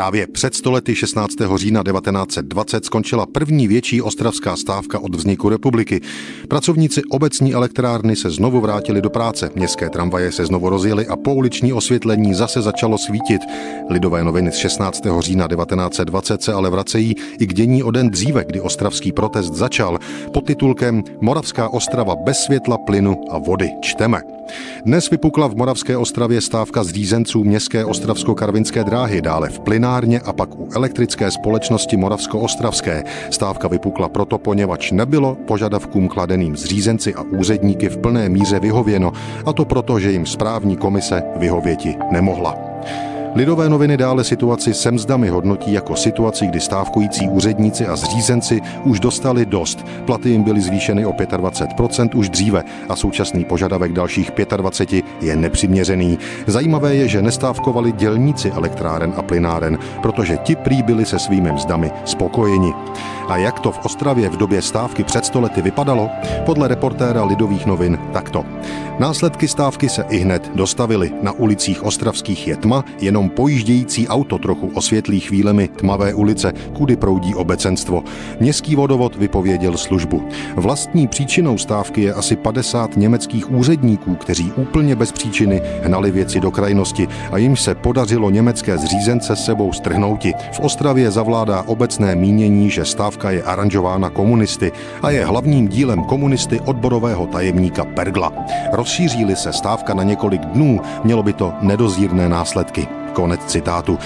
Právě před stolety 16. října 1920 skončila první větší ostravská stávka od vzniku republiky. Pracovníci obecní elektrárny se znovu vrátili do práce, městské tramvaje se znovu rozjeli a pouliční osvětlení zase začalo svítit. Lidové noviny z 16. října 1920 se ale vracejí i k dění o den dříve, kdy ostravský protest začal. Pod titulkem Moravská Ostrava bez světla, plynu a vody. Čteme. Dnes vypukla v Moravské Ostravě stávka zřízenců městské ostravsko-karvinské dráhy, dále v plynárně a pak u elektrické společnosti Moravsko-Ostravské. Stávka vypukla proto, poněvadž nebylo požadavkům kladeným zřízenci a úředníky v plné míře vyhověno, a to proto, že jim správní komise vyhověti nemohla. Lidové noviny dále situaci se mzdami hodnotí jako situaci, kdy stávkující úředníci a zřízenci už dostali dost. Platy jim byly zvýšeny o 25% už dříve a současný požadavek dalších 25 je nepřiměřený. Zajímavé je, že nestávkovali dělníci elektráren a plynáren, protože ti prý byli se svými mzdami spokojeni. A jak to v Ostravě v době stávky před stolety vypadalo? Podle reportéra Lidových novin takto. Následky stávky se i hned dostavily. Na ulicích ostravských je tma, jenom pojíždějící auto trochu osvětlí chvílemi tmavé ulice, kudy proudí obecenstvo. Městský vodovod vypověděl službu. Vlastní příčinou stávky je asi 50 německých úředníků, kteří úplně bez příčiny hnali věci do krajnosti a jim se podařilo německé zřízence sebou strhnouti. V Ostravě zavládá obecné mínění, že stávka je aranžována komunisty a je hlavním dílem komunisty odborového tajemníka Pergla. Rozšíří-li se stávka na několik dnů, mělo by to nedozírné následky. Konec citátu.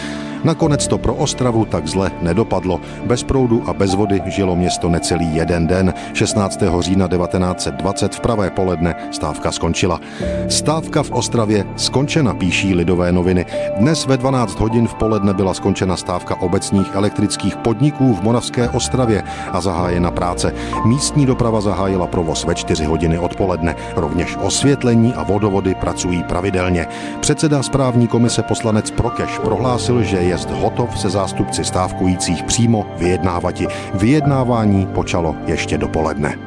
Nakonec to pro Ostravu tak zle nedopadlo. Bez proudu a bez vody žilo město necelý jeden den. 16. října 1920 v pravé poledne stávka skončila. Stávka v Ostravě skončena, píší lidové noviny. Dnes ve 12 hodin v poledne byla skončena stávka obecních elektrických podniků v Moravské Ostravě a zahájena práce. Místní doprava zahájila provoz ve 4 hodiny odpoledne. Rovněž osvětlení a vodovody pracují pravidelně. Předseda správní komise poslanec Prokeš prohlásil, že je jest hotov se zástupci stávkujících přímo vyjednávati. Vyjednávání počalo ještě dopoledne.